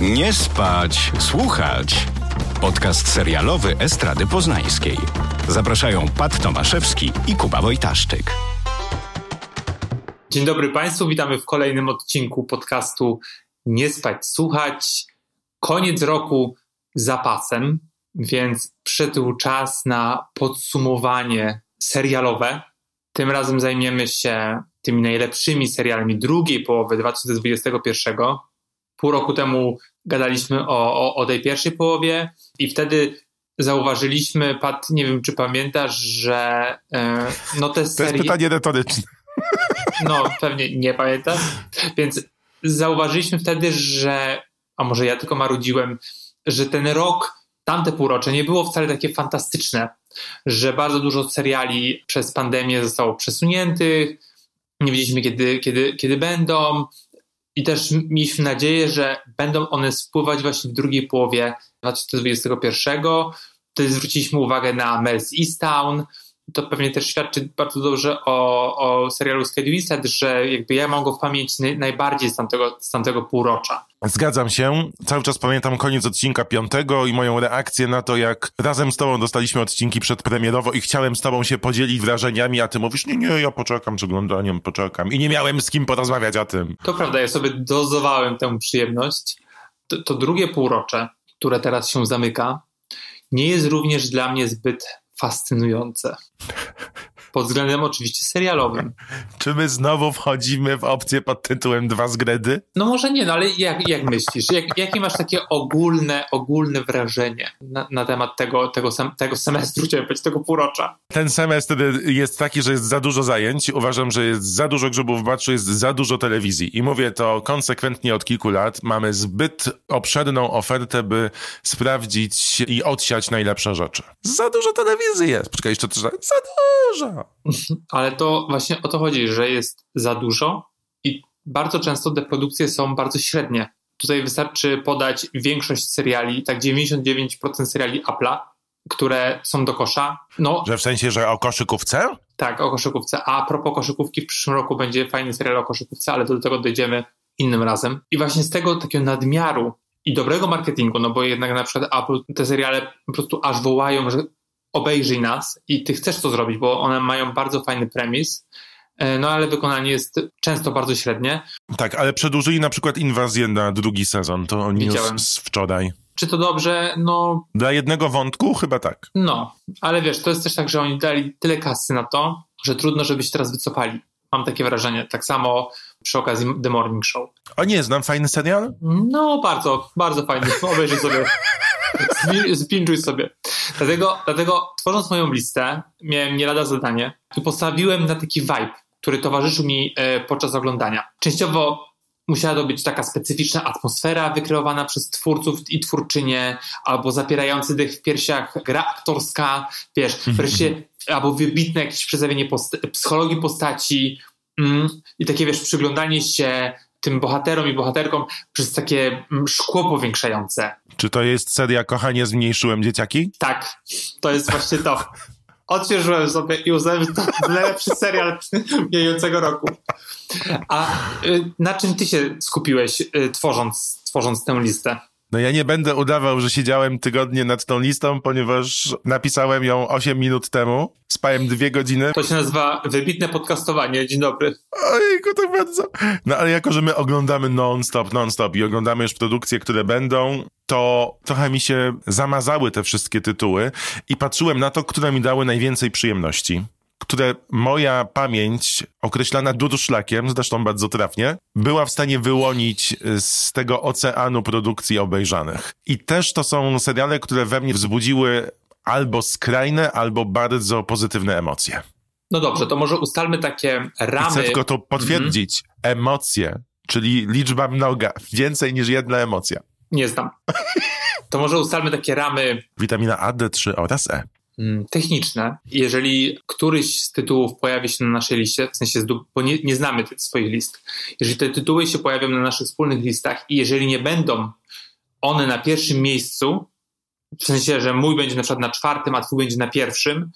Nie spać, słuchać. Podcast serialowy Estrady Poznańskiej. Zapraszają Pat Tomaszewski i Kuba Wojtaszczyk. Dzień dobry Państwu, witamy w kolejnym odcinku podcastu Nie spać, słuchać. Koniec roku zapasem, więc przyszedł czas na podsumowanie serialowe. Tym razem zajmiemy się tymi najlepszymi serialami drugiej połowy 2021. Pół roku temu gadaliśmy o, o, o tej pierwszej połowie i wtedy zauważyliśmy, Pat, nie wiem czy pamiętasz, że e, no te serie... To jest pytanie retoryczne. No, pewnie nie pamiętam. Więc zauważyliśmy wtedy, że, a może ja tylko marudziłem, że ten rok, tamte półrocze nie było wcale takie fantastyczne, że bardzo dużo seriali przez pandemię zostało przesuniętych, nie wiedzieliśmy kiedy, kiedy, kiedy będą i też mieliśmy nadzieję, że będą one spływać właśnie w drugiej połowie 2021. Wtedy zwróciliśmy uwagę na Mel's Easttown, to pewnie też świadczy bardzo dobrze o, o serialu Winslet, że jakby ja mam go w pamięci najbardziej z tamtego, z tamtego półrocza. Zgadzam się. Cały czas pamiętam koniec odcinka piątego i moją reakcję na to, jak razem z tobą dostaliśmy odcinki przedpremierowo i chciałem z tobą się podzielić wrażeniami, a ty mówisz, nie, nie, ja poczekam z oglądaniem, poczekam. I nie miałem z kim porozmawiać o tym. To prawda, ja sobie dozowałem tę przyjemność. To, to drugie półrocze, które teraz się zamyka, nie jest również dla mnie zbyt fascynujące. Pod względem oczywiście serialowym. Czy my znowu wchodzimy w opcję pod tytułem Dwa zgredy? No może nie, no ale jak, jak myślisz? Jak, jakie masz takie ogólne, ogólne wrażenie na, na temat tego, tego, tego semestru, chciałem powiedzieć, tego półrocza? Ten semestr jest taki, że jest za dużo zajęć. Uważam, że jest za dużo grzybów w baczu, jest za dużo telewizji. I mówię to konsekwentnie od kilku lat. Mamy zbyt obszerną ofertę, by sprawdzić i odsiać najlepsze rzeczy. Za dużo telewizji jest. Poczekaj, jeszcze to, za dużo. Ale to właśnie o to chodzi, że jest za dużo i bardzo często te produkcje są bardzo średnie. Tutaj wystarczy podać większość seriali, tak 99% seriali Apple'a, które są do kosza. No, że w sensie, że o koszykówce? Tak, o koszykówce. A, a propos koszykówki, w przyszłym roku będzie fajny serial o koszykówce, ale do tego dojdziemy innym razem. I właśnie z tego takiego nadmiaru i dobrego marketingu, no bo jednak na przykład Apple te seriale po prostu aż wołają, że obejrzyj nas i ty chcesz to zrobić, bo one mają bardzo fajny premis, e, no ale wykonanie jest często bardzo średnie. Tak, ale przedłużyli na przykład inwazję na drugi sezon, to oni Widziałem. już z wczoraj. Czy to dobrze? No. Dla jednego wątku chyba tak. No, ale wiesz, to jest też tak, że oni dali tyle kasy na to, że trudno, żeby się teraz wycofali. Mam takie wrażenie. Tak samo przy okazji The Morning Show. O nie, znam fajny serial? No, bardzo, bardzo fajny. Obejrzyj sobie. Zbinduj sobie. Dlatego, dlatego tworząc moją listę, miałem nie lada zadanie i postawiłem na taki vibe, który towarzyszył mi e, podczas oglądania. Częściowo musiała to być taka specyficzna atmosfera wykreowana przez twórców i twórczynie, albo zapierający dech w piersiach gra aktorska, wiesz, mhm. wreszcie albo wybitne jakieś przedstawienie post psychologii postaci mm, i takie, wiesz, przyglądanie się tym bohaterom i bohaterkom przez takie mm, szkło powiększające. Czy to jest seria Kochanie zmniejszyłem dzieciaki? Tak, to jest właśnie to. Odświeżyłem sobie i uznałem, że to najlepszy serial mijającego roku. A y, na czym ty się skupiłeś, y, tworząc, tworząc tę listę? No ja nie będę udawał, że siedziałem tygodnie nad tą listą, ponieważ napisałem ją 8 minut temu. Spałem dwie godziny. To się nazywa wybitne podcastowanie. Dzień dobry. Ojejku, tak bardzo. No ale jako, że my oglądamy non-stop, non-stop i oglądamy już produkcje, które będą, to trochę mi się zamazały te wszystkie tytuły i patrzyłem na to, które mi dały najwięcej przyjemności które moja pamięć, określana durszlakiem, zresztą bardzo trafnie, była w stanie wyłonić z tego oceanu produkcji obejrzanych. I też to są seriale, które we mnie wzbudziły albo skrajne, albo bardzo pozytywne emocje. No dobrze, to może ustalmy takie ramy. Chcę tylko to potwierdzić. Mm. Emocje, czyli liczba mnoga, więcej niż jedna emocja. Nie znam. To może ustalmy takie ramy. Witamina A, D3 oraz E. Mm, techniczne. Jeżeli któryś z tytułów pojawi się na naszej liście, w sensie, bo nie, nie znamy tych swoich list, jeżeli te tytuły się pojawią na naszych wspólnych listach i jeżeli nie będą one na pierwszym miejscu, w sensie, że mój będzie na przykład na czwartym, a twój będzie na pierwszym,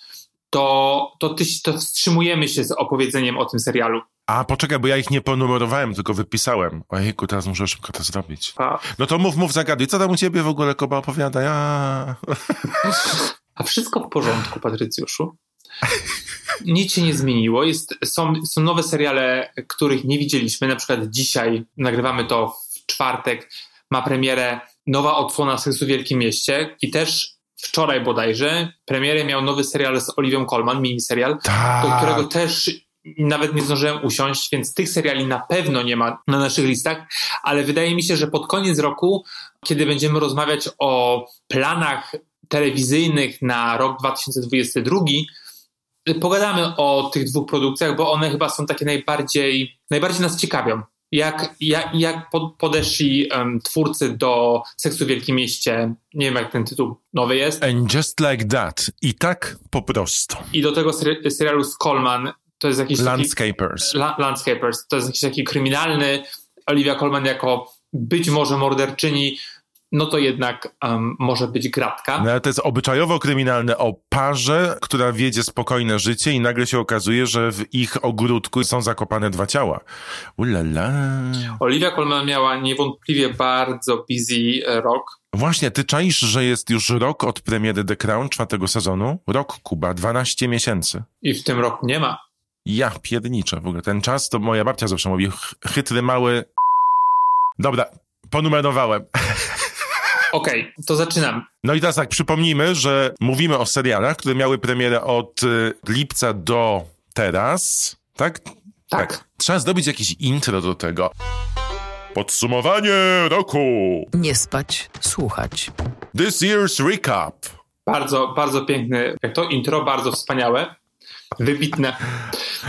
to, to, ty, to wstrzymujemy się z opowiedzeniem o tym serialu. A, poczekaj, bo ja ich nie ponumerowałem, tylko wypisałem. Ojejku, teraz muszę szybko to zrobić. A, No to mów, mów, zagaduj. Co tam u ciebie w ogóle, Koba, opowiada? Ja... a wszystko w porządku, Patrycjuszu. Nic się nie zmieniło. Jest, są, są nowe seriale, których nie widzieliśmy. Na przykład dzisiaj nagrywamy to w czwartek. Ma premierę nowa odsłona Seksu w Wielkim Mieście i też wczoraj bodajże premierę miał nowy serial z Oliwią Colman, miniserial, do Tak. którego też nawet nie zdążyłem usiąść, więc tych seriali na pewno nie ma na naszych listach, ale wydaje mi się, że pod koniec roku, kiedy będziemy rozmawiać o planach telewizyjnych na rok 2022, pogadamy o tych dwóch produkcjach, bo one chyba są takie najbardziej, najbardziej nas ciekawią. Jak, jak, jak po- podeszli em, twórcy do Seksu w Wielkim Mieście, nie wiem jak ten tytuł nowy jest, And just like that. I tak po prostu. i do tego seri- serialu z Coleman, to jest jakiś taki... Landscapers. La- Landscapers. To jest jakiś taki kryminalny. Olivia Colman jako być może morderczyni, no to jednak um, może być gratka. No, ale to jest obyczajowo kryminalne o parze, która wiedzie spokojne życie i nagle się okazuje, że w ich ogródku są zakopane dwa ciała. Ulala. Olivia Colman miała niewątpliwie bardzo busy e, rok. Właśnie, ty czaisz, że jest już rok od premiery The Crown czwartego sezonu? Rok, Kuba, 12 miesięcy. I w tym roku nie ma. Ja pierniczę w ogóle. Ten czas to moja babcia zawsze mówi, ch- chytry mały... Dobra, ponumerowałem. Okej, to zaczynam. No i teraz tak, przypomnijmy, że mówimy o serialach, które miały premierę od y, lipca do teraz, tak? Tak. Trzeba zdobyć jakieś intro do tego. Podsumowanie roku. Nie spać, słuchać. This year's recap. Bardzo, bardzo piękny, jak to intro, bardzo wspaniałe. Wybitne.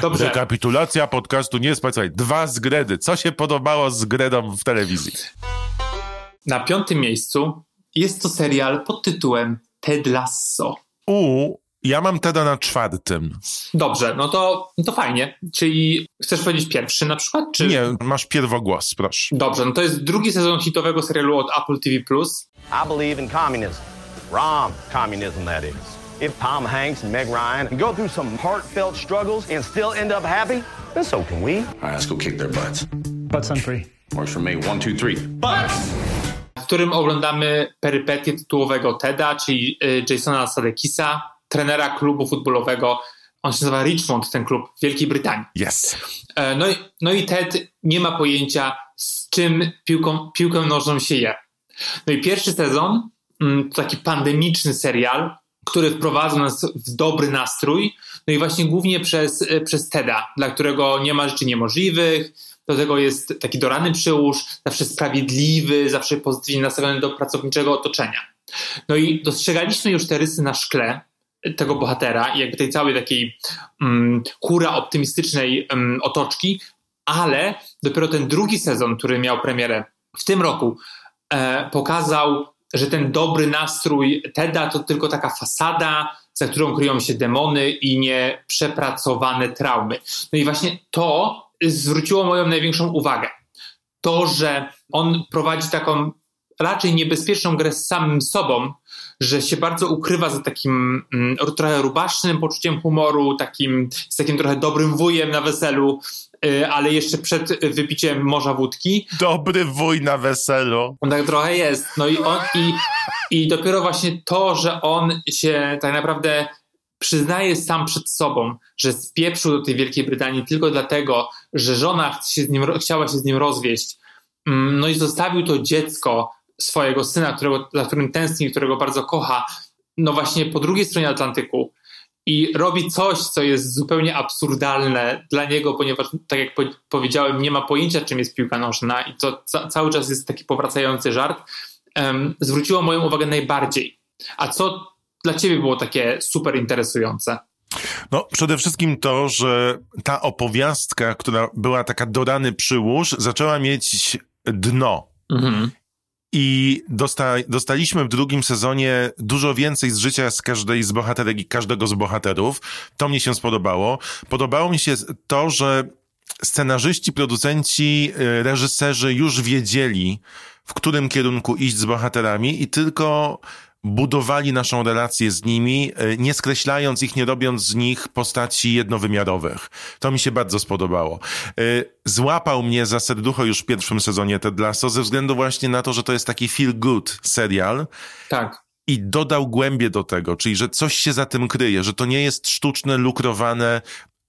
Dobrze. Rekapitulacja podcastu Nie spać. Słuchaj, Dwa zgredy. Co się podobało z Gredą w telewizji? Na piątym miejscu jest to serial pod tytułem Ted Lasso. U, ja mam Teda na czwartym. Dobrze, no to, no to fajnie. Czyli chcesz powiedzieć pierwszy na przykład? Czy... Nie, masz pierwogłos, proszę. Dobrze, no to jest drugi sezon hitowego serialu od Apple TV+. I believe in communism. Rom communism, that is. If Tom Hanks and Meg Ryan go through some heartfelt struggles and still end up happy, then so can we. All right, let's go kick their butts. Butts on free. Works for me. One, two, three. w którym oglądamy perypetię tytułowego Teda, czyli y, Jasona Sadekisa, trenera klubu futbolowego. On się nazywa Richmond, ten klub w Wielkiej Brytanii. Yes. E, No i, no i Ted nie ma pojęcia, z czym piłką, piłkę nożną się je. No i pierwszy sezon mm, to taki pandemiczny serial, który wprowadza nas w dobry nastrój. No i właśnie głównie przez, e, przez Teda, dla którego nie ma rzeczy niemożliwych. Do tego jest taki dorany przyłóż, zawsze sprawiedliwy, zawsze pozytywnie nastawiony do pracowniczego otoczenia. No i dostrzegaliśmy już te rysy na szkle tego bohatera i jakby tej całej takiej um, optymistycznej um, otoczki, ale dopiero ten drugi sezon, który miał premierę w tym roku, e, pokazał, że ten dobry nastrój Teda to tylko taka fasada, za którą kryją się demony i nieprzepracowane traumy. No i właśnie to zwróciło moją największą uwagę. To, że on prowadzi taką raczej niebezpieczną grę z samym sobą, że się bardzo ukrywa za takim mm, trochę rubasznym poczuciem humoru, takim, z takim trochę dobrym wujem na weselu, y, ale jeszcze przed wypiciem morza wódki. Dobry wuj na weselu. On tak trochę jest. No i, on, i, i dopiero właśnie to, że on się tak naprawdę przyznaje sam przed sobą, że spieprzył do tej Wielkiej Brytanii tylko dlatego, że żona się nim, chciała się z nim rozwieść. Mm, No i zostawił to dziecko swojego syna, którego, za którym tęskni, którego bardzo kocha, no właśnie po drugiej stronie Atlantyku i robi coś, co jest zupełnie absurdalne dla niego, ponieważ, tak jak po powiedziałem, nie ma pojęcia, czym jest piłka nożna i to ca cały czas jest taki powracający żart, um, zwróciło moją uwagę najbardziej. A co dla ciebie było takie super interesujące? No, przede wszystkim to, że ta opowiastka, która była taka dorany przyłóż, zaczęła mieć dno. Mhm. I dosta, dostaliśmy w drugim sezonie dużo więcej z życia z każdej z bohaterek i każdego z bohaterów. To mnie się spodobało. Podobało mi się to, że scenarzyści, producenci, y, reżyserzy już wiedzieli, w którym kierunku iść z bohaterami i tylko budowali naszą relację z nimi, e, nie skreślając ich, nie robiąc z nich postaci jednowymiarowych. To mi się bardzo spodobało. E, złapał mnie za serducho już w pierwszym sezonie Ted Lasso ze względu właśnie na to, że to jest taki feel good serial. Tak. I dodał głębie do tego, czyli że coś się za tym kryje, że to nie jest sztuczne, lukrowane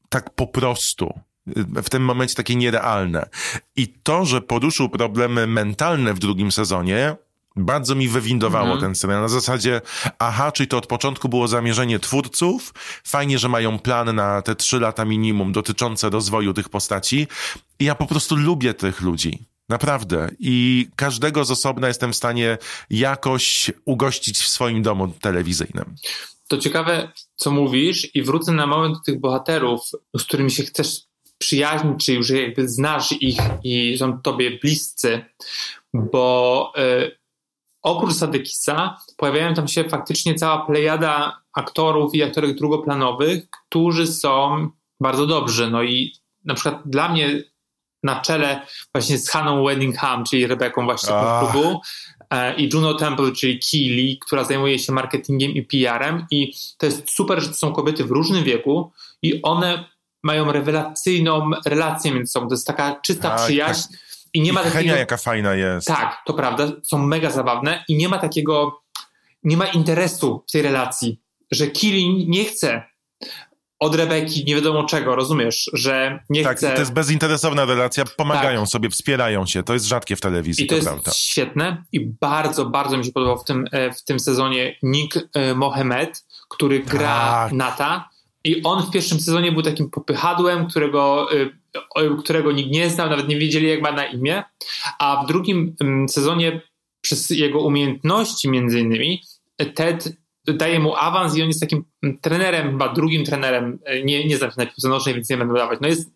tak po prostu w tym momencie takie nierealne. I to, że poruszył problemy mentalne w drugim sezonie, bardzo mi wywindowało Mhm. ten serial. Na zasadzie, aha, czyli to od początku było zamierzenie twórców. Fajnie, że mają plan na te trzy lata minimum dotyczące rozwoju tych postaci. I ja po prostu lubię tych ludzi. Naprawdę. I każdego z osobna jestem w stanie jakoś ugościć w swoim domu telewizyjnym. To ciekawe, co mówisz, i wrócę na moment do tych bohaterów, z którymi się chcesz przyjaźnić, czy już jakby znasz ich i są tobie bliscy, bo y, oprócz Sadekisa pojawiają tam się faktycznie cała plejada aktorów i aktorek drugoplanowych, którzy są bardzo dobrzy. No i na przykład dla mnie na czele właśnie z Haną Weddingham, czyli Rebeką właśnie tego klubu, e, i Juno Temple, czyli Keely, która zajmuje się marketingiem i PR-em i to jest super, że to są kobiety w różnym wieku i one mają rewelacyjną relację między sobą. To jest taka czysta Tak, przyjaźń i nie ma I takiego... Henia jaka fajna jest. Tak, to prawda, są mega zabawne i nie ma takiego, nie ma interesu w tej relacji, że Kili nie chce od Rebeki nie wiadomo czego, rozumiesz, że nie Tak, chce... to jest bezinteresowna relacja, pomagają sobie, wspierają się. To jest rzadkie w telewizji, I to to, jest prawda. świetne i bardzo, bardzo mi się podobał w tym, e, w tym sezonie Nick e, Mohamed, który gra Tak. Nata i on w pierwszym sezonie był takim popychadłem, którego, e, którego nikt nie znał, nawet nie wiedzieli jak ma na imię, a w drugim mm, sezonie przez jego umiejętności między innymi Ted daje mu awans i on jest takim mm, trenerem, chyba drugim trenerem, e, nie, nie znam się na piłce nożnej, więc nie będę dawać, no jest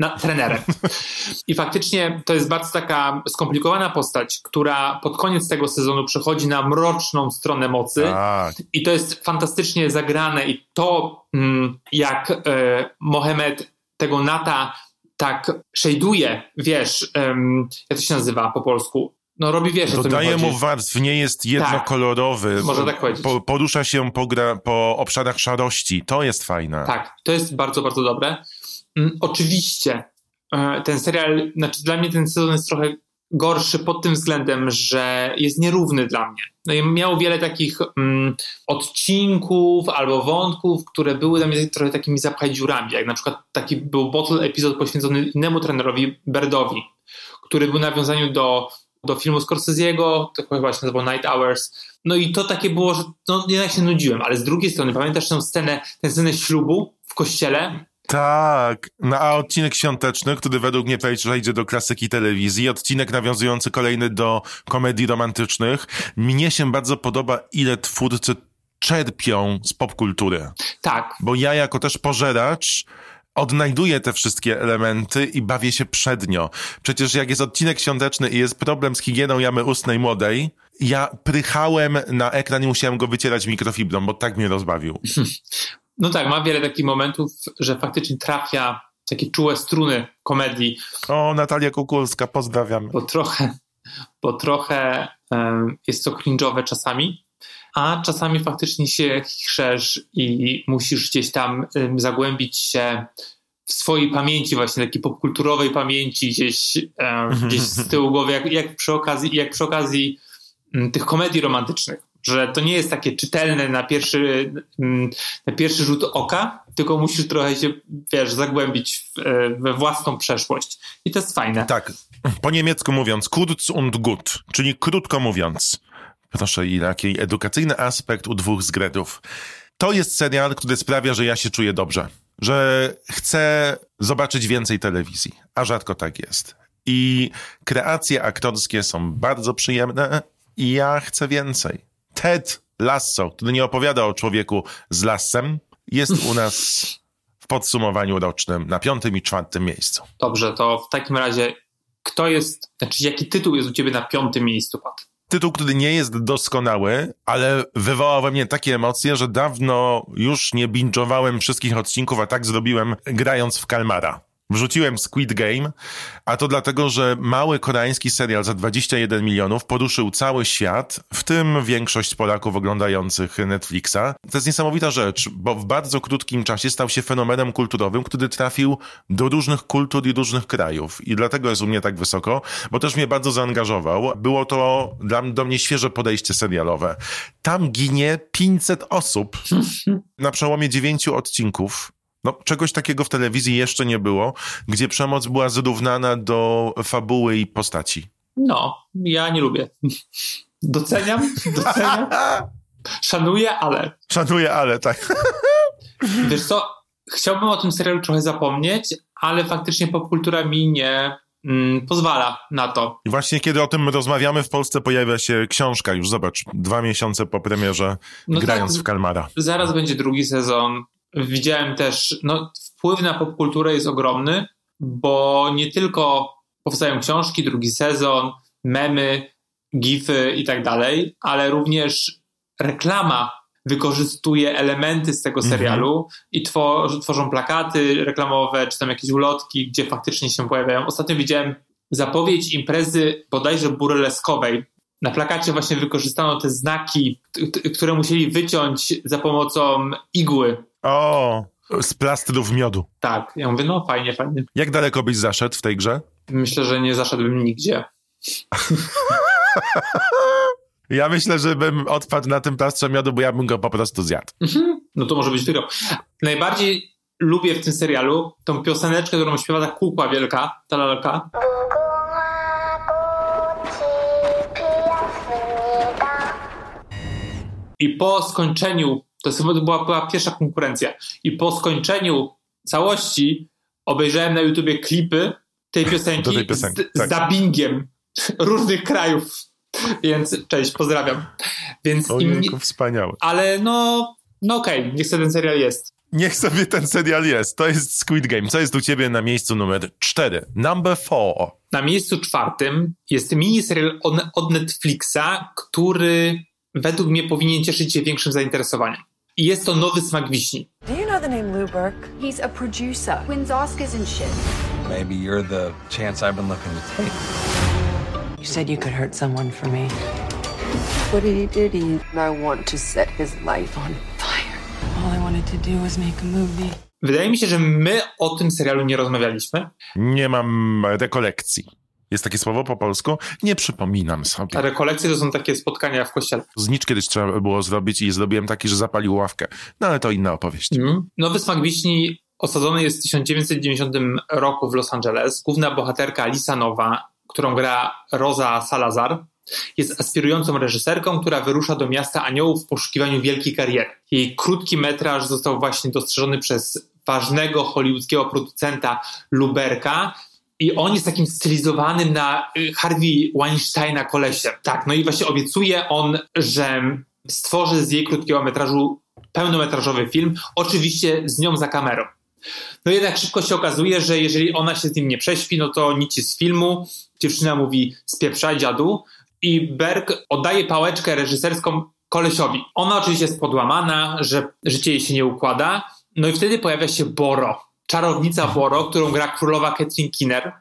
na, trenerem. I faktycznie to jest bardzo taka skomplikowana postać, która pod koniec tego sezonu przechodzi na mroczną stronę mocy. Tak. I to jest fantastycznie zagrane i to, mm, jak e, Mohamed tego Nata tak shade'uje, wiesz, em, jak to się nazywa po polsku? No robi, wiesz, Dodaje mu warstw, nie jest jednokolorowy. Można tak powiedzieć. Po, porusza się po, gra, po obszarach szarości. To jest fajne. Tak, to jest bardzo, bardzo dobre. Mm, Oczywiście e, ten serial, znaczy dla mnie ten sezon jest trochę gorszy pod tym względem, że jest nierówny dla mnie. No i wiele takich mm, odcinków albo wątków, które były dla mnie trochę takimi zapchaj dziurami, jak na przykład taki był bottle epizod poświęcony innemu trenerowi, Birdowi, który był nawiązaniu do, do filmu Scorsese'ego, to chyba się nazywał Night Hours. No i to takie było, że no, jednak się nudziłem, ale z drugiej strony pamiętasz tę scenę, tę scenę ślubu w kościele? Tak. No, a odcinek świąteczny, który według mnie przejdzie do klasyki telewizji, odcinek nawiązujący kolejny do komedii romantycznych. Mnie się bardzo podoba, ile twórcy czerpią z popkultury. Tak, Bo ja jako też pożeracz odnajduję te wszystkie elementy i bawię się przednio. Przecież jak jest odcinek świąteczny i jest problem z higieną jamy ustnej młodej, ja prychałem na ekran i musiałem go wycierać mikrofibrą, bo tak mnie rozbawił. no tak, ma wiele takich momentów, że faktycznie trafia takie czułe struny komedii, O, Natalia Kukulska, pozdrawiam. bo trochę, bo trochę em, jest to cringe'owe czasami, a czasami faktycznie się chrzesz i musisz gdzieś tam em, zagłębić się w swojej pamięci, właśnie takiej popkulturowej pamięci, gdzieś, em, gdzieś z tyłu głowy, jak, jak przy okazji, jak przy okazji m, tych komedii romantycznych, że to nie jest takie czytelne na pierwszy, m, na pierwszy rzut oka, tylko musisz trochę się, wiesz, zagłębić e, we własną przeszłość. I to jest fajne. Tak, po niemiecku mówiąc, kurz und gut, czyli krótko mówiąc. Proszę, i jaki edukacyjny aspekt u dwóch zgredów. To jest serial, który sprawia, że ja się czuję dobrze. Że chcę zobaczyć więcej telewizji, a rzadko tak jest. I kreacje aktorskie są bardzo przyjemne i ja chcę więcej. Ted Lasso, który nie opowiada o człowieku z lasem, jest u nas w podsumowaniu rocznym na piątym i czwartym miejscu. Dobrze, to w takim razie kto jest, znaczy jaki tytuł jest u ciebie na piątym miejscu, Pat? tytuł, który nie jest doskonały, ale wywołał we mnie takie emocje, że dawno już nie binge'owałem wszystkich odcinków, a tak zrobiłem grając w Kalmara. Wrzuciłem Squid Game, a to dlatego, że mały koreański serial za 21 milionów poruszył cały świat, w tym większość Polaków oglądających Netflixa. To jest niesamowita rzecz, bo w bardzo krótkim czasie stał się fenomenem kulturowym, który trafił do różnych kultur i różnych krajów. I dlatego jest u mnie tak wysoko, bo też mnie bardzo zaangażował. Było to dla, do mnie świeże podejście serialowe. Tam ginie 500 osób na przełomie dziewięciu odcinków. No, czegoś takiego w telewizji jeszcze nie było, gdzie przemoc była zrównana do fabuły i postaci. No, ja nie lubię. Doceniam, doceniam. Szanuję, ale. Szanuję, ale tak. Wiesz co, chciałbym o tym serialu trochę zapomnieć, ale faktycznie popkultura mi nie mm, pozwala na to. I właśnie kiedy o tym rozmawiamy, w Polsce pojawia się książka, już zobacz, dwa miesiące po premierze, No grając tak. w Kalmara. Zaraz będzie drugi sezon. Widziałem też, no, wpływ na popkulturę jest ogromny, bo nie tylko powstają książki, drugi sezon, memy, gify i tak dalej, ale również reklama wykorzystuje elementy z tego serialu i tworzy, tworzą plakaty reklamowe, czy tam jakieś ulotki, gdzie faktycznie się pojawiają. Ostatnio widziałem zapowiedź imprezy bodajże burleskowej. Na plakacie właśnie wykorzystano te znaki, które musieli wyciąć za pomocą igły. O, z plastrów miodu. Tak, ja mówię, no fajnie, fajnie. Jak daleko byś zaszedł w tej grze? Myślę, że nie zaszedłbym nigdzie. Ja myślę, że bym odpadł na tym plastrze miodu, bo ja bym go po prostu zjadł. No to może być wygrał. Najbardziej lubię w tym serialu tą pioseneczkę, którą śpiewa ta kukła wielka, ta lalka. I po skończeniu, to była, była pierwsza konkurencja, i po skończeniu całości obejrzałem na YouTubie klipy tej piosenki, tej piosenki, z, tak. z dubbingiem różnych krajów. Więc cześć, pozdrawiam. Więc im, Ojejku, wspaniały. ale no, no okej, niech sobie ten serial jest. Niech sobie ten serial jest. To jest Squid Game. Co jest u ciebie na miejscu numer cztery? Number four. Na miejscu czwartym jest miniserial od Netflixa, który według mnie powinien cieszyć się większym zainteresowaniem. I jest to Nowy Smak Wiśni. Do you know the name Lou Burke? He's a producer, wins Oscars and shit. Maybe you're the chance I've been looking to take. You said you could hurt someone for me. What did he do to you? I want to set his life on fire. All I wanted to do was make a movie. Wydaje mi się, że my o tym serialu nie rozmawialiśmy. Nie mam rekolekcji. Jest takie słowo po polsku? Nie przypominam sobie. rekolekcje to są takie spotkania w kościele. Znicz kiedyś trzeba było zrobić i zrobiłem taki, że zapalił ławkę. No ale to inna opowieść. Mhm. Nowy Smak Wiśni osadzony jest w 1990 roku w Los Angeles. Główna bohaterka Lisa Nowa, którą gra Rosa Salazar, jest aspirującą reżyserką, która wyrusza do miasta aniołów w poszukiwaniu wielkiej kariery. Jej krótki metraż został właśnie dostrzeżony przez ważnego hollywoodzkiego producenta Luberka i on jest takim stylizowanym na y, Harvey Weinsteina kolesiem. Tak, no i właśnie obiecuje on, że stworzy z jej krótkiego metrażu pełnometrażowy film, oczywiście z nią za kamerą. No jednak szybko się okazuje, że jeżeli ona się z nim nie prześpi, no to nic z filmu. Dziewczyna mówi spieprzaj dziadu i Berg oddaje pałeczkę reżyserską kolesiowi. Ona oczywiście jest podłamana, że życie jej się nie układa. No i wtedy pojawia się Boro, czarownica Boro, którą gra królowa Catherine Kinner.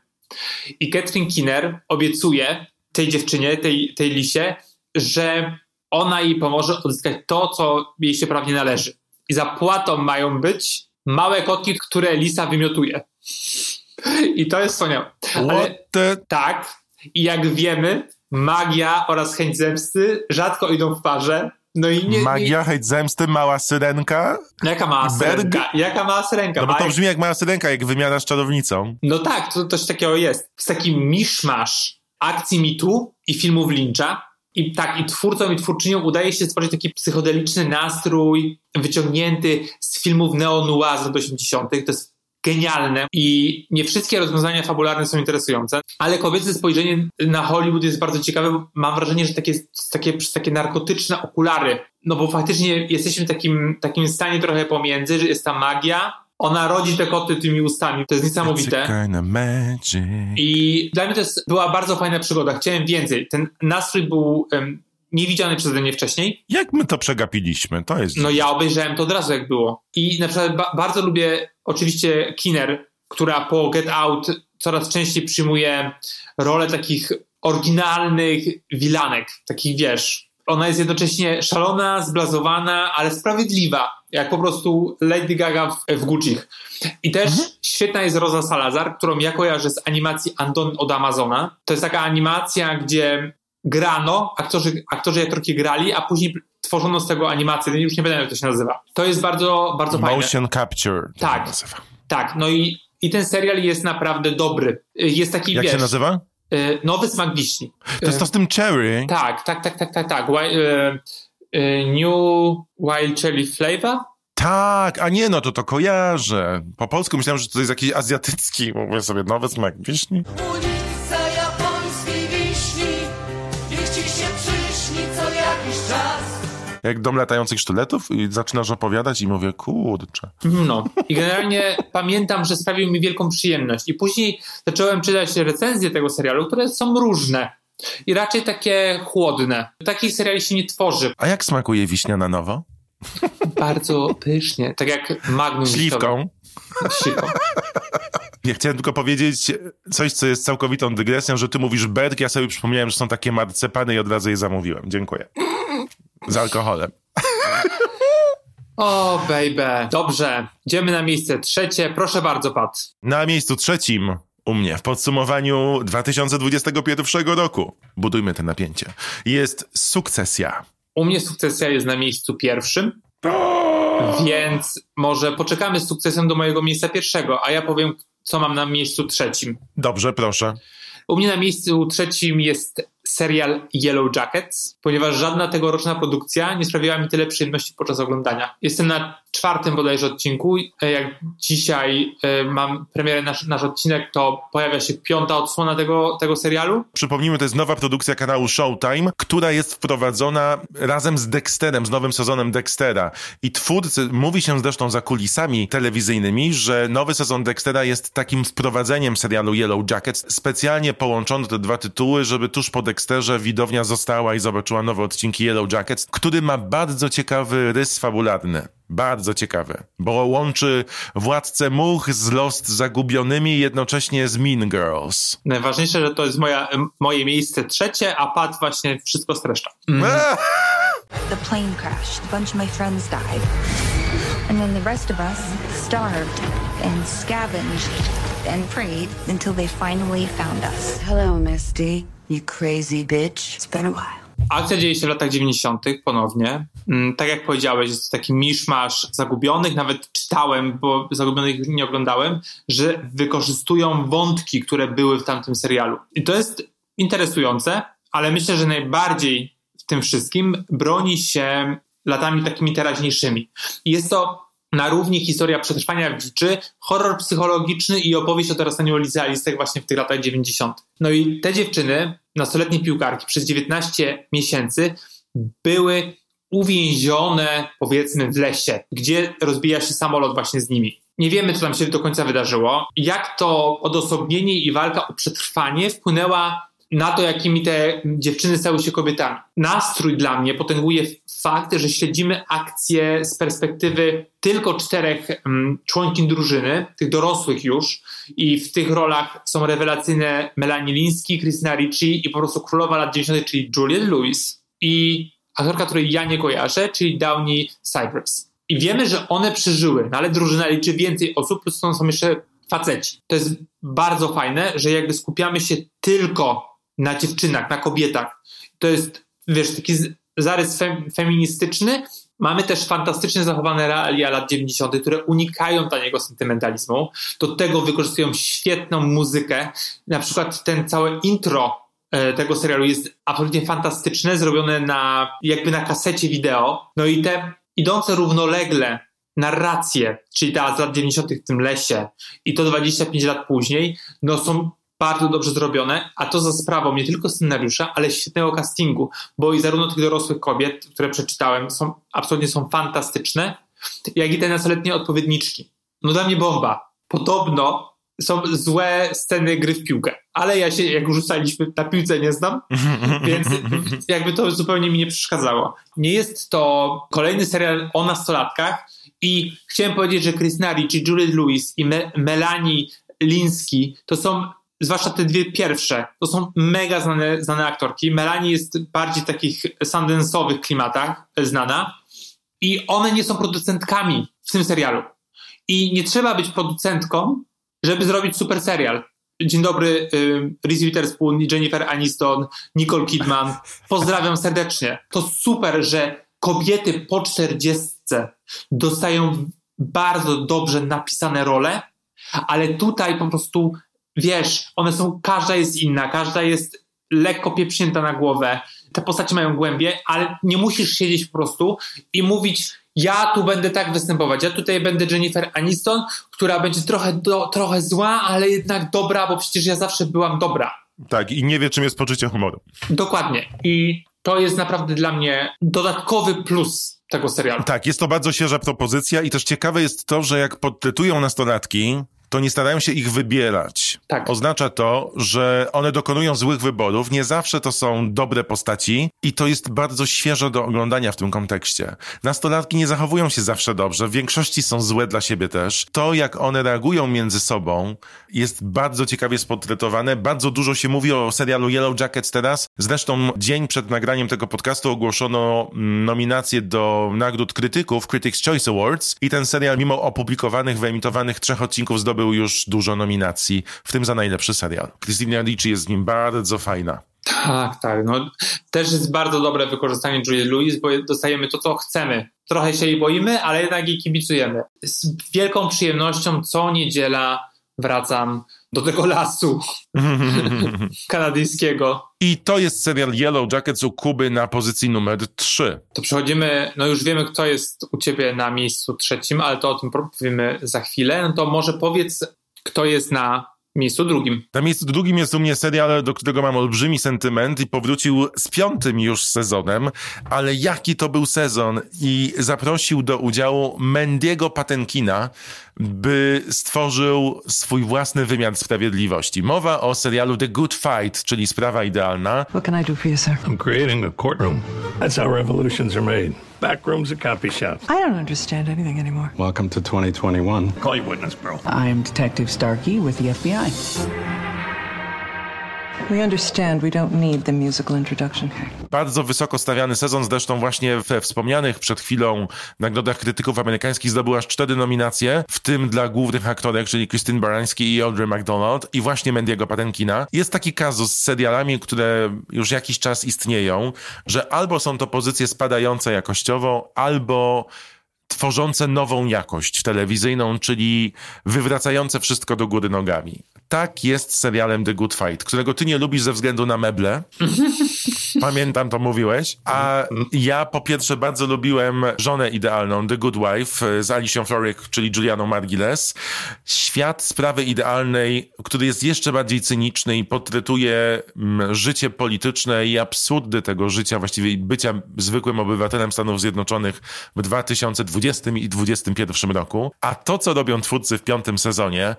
I Catherine Kinner obiecuje tej dziewczynie, tej, tej lisie, że ona jej pomoże odzyskać to, co jej się prawnie należy. I zapłatą mają być małe kotki, które lisa wymiotuje. I to jest wspaniałe. Ale the... tak, i jak wiemy, magia oraz chęć zemsty rzadko idą w parze. No i nie. Magia, hejt zemsty, mała syrenka? Nie, jaka mała syrenka? Jaka mała syrenka? No bo to brzmi jak mała syrenka, jak wymiana z czarownicą. No tak, to coś takiego jest. Z taki miszmasz akcji mitu i filmów Lyncha. I tak, i twórcom i twórczyniom udaje się stworzyć taki psychodeliczny nastrój wyciągnięty z filmów neo-noir z lat 80. To jest genialne i nie wszystkie rozwiązania fabularne są interesujące, ale kobiece spojrzenie na Hollywood jest bardzo ciekawe. Mam wrażenie, że takie, takie, przez takie narkotyczne okulary, no bo faktycznie jesteśmy w takim, takim stanie trochę pomiędzy, że jest ta magia, ona rodzi te koty tymi ustami. To jest niesamowite. I dla mnie to jest, była bardzo fajna przygoda. Chciałem więcej. Ten nastrój był um, niewidziany przeze mnie wcześniej. Jak my to przegapiliśmy? To jest... No ja obejrzałem to od razu, jak było. I na przykład ba- bardzo lubię oczywiście Kinner, która po Get Out coraz częściej przyjmuje rolę takich oryginalnych wilanek, takich wiesz. Ona jest jednocześnie szalona, zblazowana, ale sprawiedliwa, jak po prostu Lady Gaga w, w Gucci. I też świetna jest Rosa Salazar, którą ja kojarzę z animacji Andon od Amazona. To jest taka animacja, gdzie grano, aktorzy, aktorzy i aktorki grali, a później tworzono z tego animację, już nie pamiętam jak to się nazywa. To jest bardzo, bardzo fajne. Motion capture. Tak. Tak, no i, i ten serial jest naprawdę dobry. Jest taki, Jak wiesz, się nazywa? y, nowy smak wiśni. To jest to z tym cherry. Tak, tak, tak, tak, tak, tak. Y, y, New Wild Chili Flavor? Tak, a nie, no to to kojarzę. Po polsku myślałem, że to jest jakiś azjatycki. Mówię sobie, nowy smak wiśni. Jak dom latających sztyletów i zaczynasz opowiadać i mówię, kurczę. No. I generalnie pamiętam, że sprawił mi wielką przyjemność. I później zacząłem czytać recenzje tego serialu, które są różne. I raczej takie chłodne. Takich seriali się nie tworzy. A jak smakuje wiśnia na nowo? Bardzo pysznie. Tak jak Magnum. Śliwką. Śliwką. Ja chciałem tylko powiedzieć coś, co jest całkowitą dygresją, że ty mówisz berg, ja sobie przypomniałem, że są takie marcepany i od razu je zamówiłem. Dziękuję. Z alkoholem. O, baby. Dobrze. Idziemy na miejsce trzecie. Proszę bardzo, Pat. Na miejscu trzecim u mnie w podsumowaniu 2021 roku, budujmy te napięcie, jest sukcesja. U mnie sukcesja jest na miejscu pierwszym. Więc może poczekamy z sukcesem do mojego miejsca pierwszego, a ja powiem, co mam na miejscu trzecim. Dobrze, proszę. U mnie na miejscu trzecim jest serial Yellow Jackets, ponieważ żadna tegoroczna produkcja nie sprawiła mi tyle przyjemności podczas oglądania. Jestem na czwartym bodajże odcinku. E, Jak dzisiaj e, mam premierę nasz, nasz odcinek, to pojawia się piąta odsłona tego, tego serialu. Przypomnijmy, to jest nowa produkcja kanału Showtime, która jest wprowadzona razem z Dexterem, z nowym sezonem Dextera. I twórcy, mówi się zresztą za kulisami telewizyjnymi, że nowy sezon Dextera jest takim wprowadzeniem serialu Yellow Jackets. Specjalnie połączono te dwa tytuły, żeby tuż po Dexterze widownia została i zobaczyła nowe odcinki Yellow Jackets, który ma bardzo ciekawy rys fabularny. Bardzo ciekawy, bo łączy Władcę Much z Lost Zagubionymi jednocześnie z Mean Girls. Najważniejsze, że to jest moja, moje miejsce trzecie, a Pat właśnie wszystko streszcza. The plane crashed. A bunch of my friends died. And then the rest of us starved and scavenged and prayed until they finally found us. Hello, Misty. You crazy bitch. It's been a while. Akcja dzieje się w latach 90. ponownie. Mm, Tak jak powiedziałeś, jest to taki miszmasz zagubionych. Nawet czytałem, bo zagubionych nie oglądałem, że wykorzystują wątki, które były w tamtym serialu. I to jest interesujące, ale myślę, że najbardziej w tym wszystkim broni się latami takimi teraźniejszymi. I jest to na równi historia przetrwania w dziczy, horror psychologiczny i opowieść o dorastaniu licealistek właśnie w tych latach 90. No i te dziewczyny, nastoletnie piłkarki, przez 19 miesięcy były uwięzione, powiedzmy, w lesie, gdzie rozbija się samolot właśnie z nimi. Nie wiemy, co tam się do końca wydarzyło. Jak to odosobnienie i walka o przetrwanie wpłynęła na to, jakimi te dziewczyny stały się kobietami. Nastrój dla mnie potęguje fakt, że śledzimy akcje z perspektywy tylko czterech um, członkiń drużyny, tych dorosłych już, i w tych rolach są rewelacyjne Melanie Linsky, Christina Ricci i po prostu królowa lat 90., czyli Juliette Lewis i aktorka, której ja nie kojarzę, czyli Downey Cypress. I wiemy, że one przeżyły, no ale drużyna liczy więcej osób, plus są jeszcze faceci. To jest bardzo fajne, że jakby skupiamy się tylko na dziewczynach, na kobietach. To jest, wiesz, taki zarys fem, feministyczny. Mamy też fantastycznie zachowane realia lat 90., które unikają taniego sentymentalizmu. Do tego wykorzystują świetną muzykę. Na przykład ten całe intro e, tego serialu jest absolutnie fantastyczne, zrobione na jakby na kasecie wideo. No i te idące równolegle narracje, czyli ta z lat 90. w tym lesie i to 25 lat później, no są bardzo dobrze zrobione, a to za sprawą nie tylko scenariusza, ale świetnego castingu, bo i zarówno tych dorosłych kobiet, które przeczytałem, są absolutnie są fantastyczne, jak i te nastoletnie odpowiedniczki. No dla mnie bomba. Podobno są złe sceny gry w piłkę, ale ja się, jak rzucaliśmy, na piłce nie znam, więc jakby to zupełnie mi nie przeszkadzało. Nie jest to kolejny serial o nastolatkach i chciałem powiedzieć, że Chris Nari, czy Juliette Lewis i Me Melanie Linsky, to są, zwłaszcza te dwie pierwsze, to są mega znane, znane aktorki. Melanie jest bardziej w takich sundance'owych klimatach znana i one nie są producentkami w tym serialu. I nie trzeba być producentką, żeby zrobić super serial. Dzień dobry, Reese Witherspoon, Jennifer Aniston, Nicole Kidman. Pozdrawiam serdecznie. To super, że kobiety po czterdziestce dostają bardzo dobrze napisane role, ale tutaj po prostu, wiesz, one są, każda jest inna, każda jest lekko pieprznięta na głowę. Te postacie mają głębie, ale nie musisz siedzieć po prostu i mówić, ja tu będę tak występować. Ja tutaj będę Jennifer Aniston, która będzie trochę, do, trochę zła, ale jednak dobra, bo przecież ja zawsze byłam dobra. Tak, i nie wie, czym jest poczucie humoru. Dokładnie. I to jest naprawdę dla mnie dodatkowy plus tego serialu. Tak, jest to bardzo świeża propozycja i też ciekawe jest to, że jak podtytują nastolatki, to nie starają się ich wybierać. Tak. Oznacza to, że one dokonują złych wyborów, nie zawsze to są dobre postaci i to jest bardzo świeże do oglądania w tym kontekście. Nastolatki nie zachowują się zawsze dobrze, w większości są złe dla siebie też. To, jak one reagują między sobą, jest bardzo ciekawie sportretowane. Bardzo dużo się mówi o serialu Yellow Jackets teraz. Zresztą dzień przed nagraniem tego podcastu ogłoszono mm, nominacje do nagród krytyków, Critics' Choice Awards i ten serial, mimo opublikowanych, wyemitowanych trzech odcinków, zdobył już dużo nominacji, w tym za najlepszy serial. Christina Ricci jest w nim bardzo fajna. Tak, tak. No, też jest bardzo dobre wykorzystanie Julie Louis, bo dostajemy to, co chcemy. Trochę się jej boimy, ale jednak jej kibicujemy. Z wielką przyjemnością co niedziela wracam do tego lasu kanadyjskiego. I to jest serial Yellow Jackets u Kuby na pozycji numer 3. To przechodzimy, no już wiemy, kto jest u ciebie na miejscu trzecim, ale to o tym powiemy za chwilę. No to może powiedz, kto jest na miejscu drugim. Na miejscu drugim jest u mnie serial, do którego mam olbrzymi sentyment i powrócił z piątym już sezonem, ale jaki to był sezon i zaprosił do udziału Mendiego Patenkina, by stworzył swój własny wymiar sprawiedliwości. Mowa o serialu The Good Fight, czyli Sprawa Idealna. What can I do for you, sir? I'm creating a courtroom. That's how revolutions are made. Back rooms at copy shops. I don't understand anything anymore. Welcome to 2021. Call your witness, bro. I am Detective Starkey with the FBI. We understand we don't need the musical introduction. Bardzo wysoko stawiany sezon, zresztą właśnie we wspomnianych przed chwilą nagrodach krytyków amerykańskich zdobył aż cztery nominacje, w tym dla głównych aktorek, czyli Christine Baranski i Audrey McDonald i właśnie Mendiego Patenkina. Jest taki kazus z serialami, które już jakiś czas istnieją, że albo są to pozycje spadające jakościowo, albo tworzące nową jakość telewizyjną, czyli wywracające wszystko do góry nogami. Tak jest serialem The Good Fight, którego ty nie lubisz ze względu na meble. Pamiętam, to mówiłeś. A ja po pierwsze bardzo lubiłem żonę idealną, The Good Wife, z Alicją Florrick, czyli Julianą Margiles. Świat sprawy idealnej, który jest jeszcze bardziej cyniczny i portretuje mm, życie polityczne i absurdy tego życia, właściwie bycia zwykłym obywatelem Stanów Zjednoczonych w 2020 i 2021 roku. A to, co robią twórcy w piątym sezonie,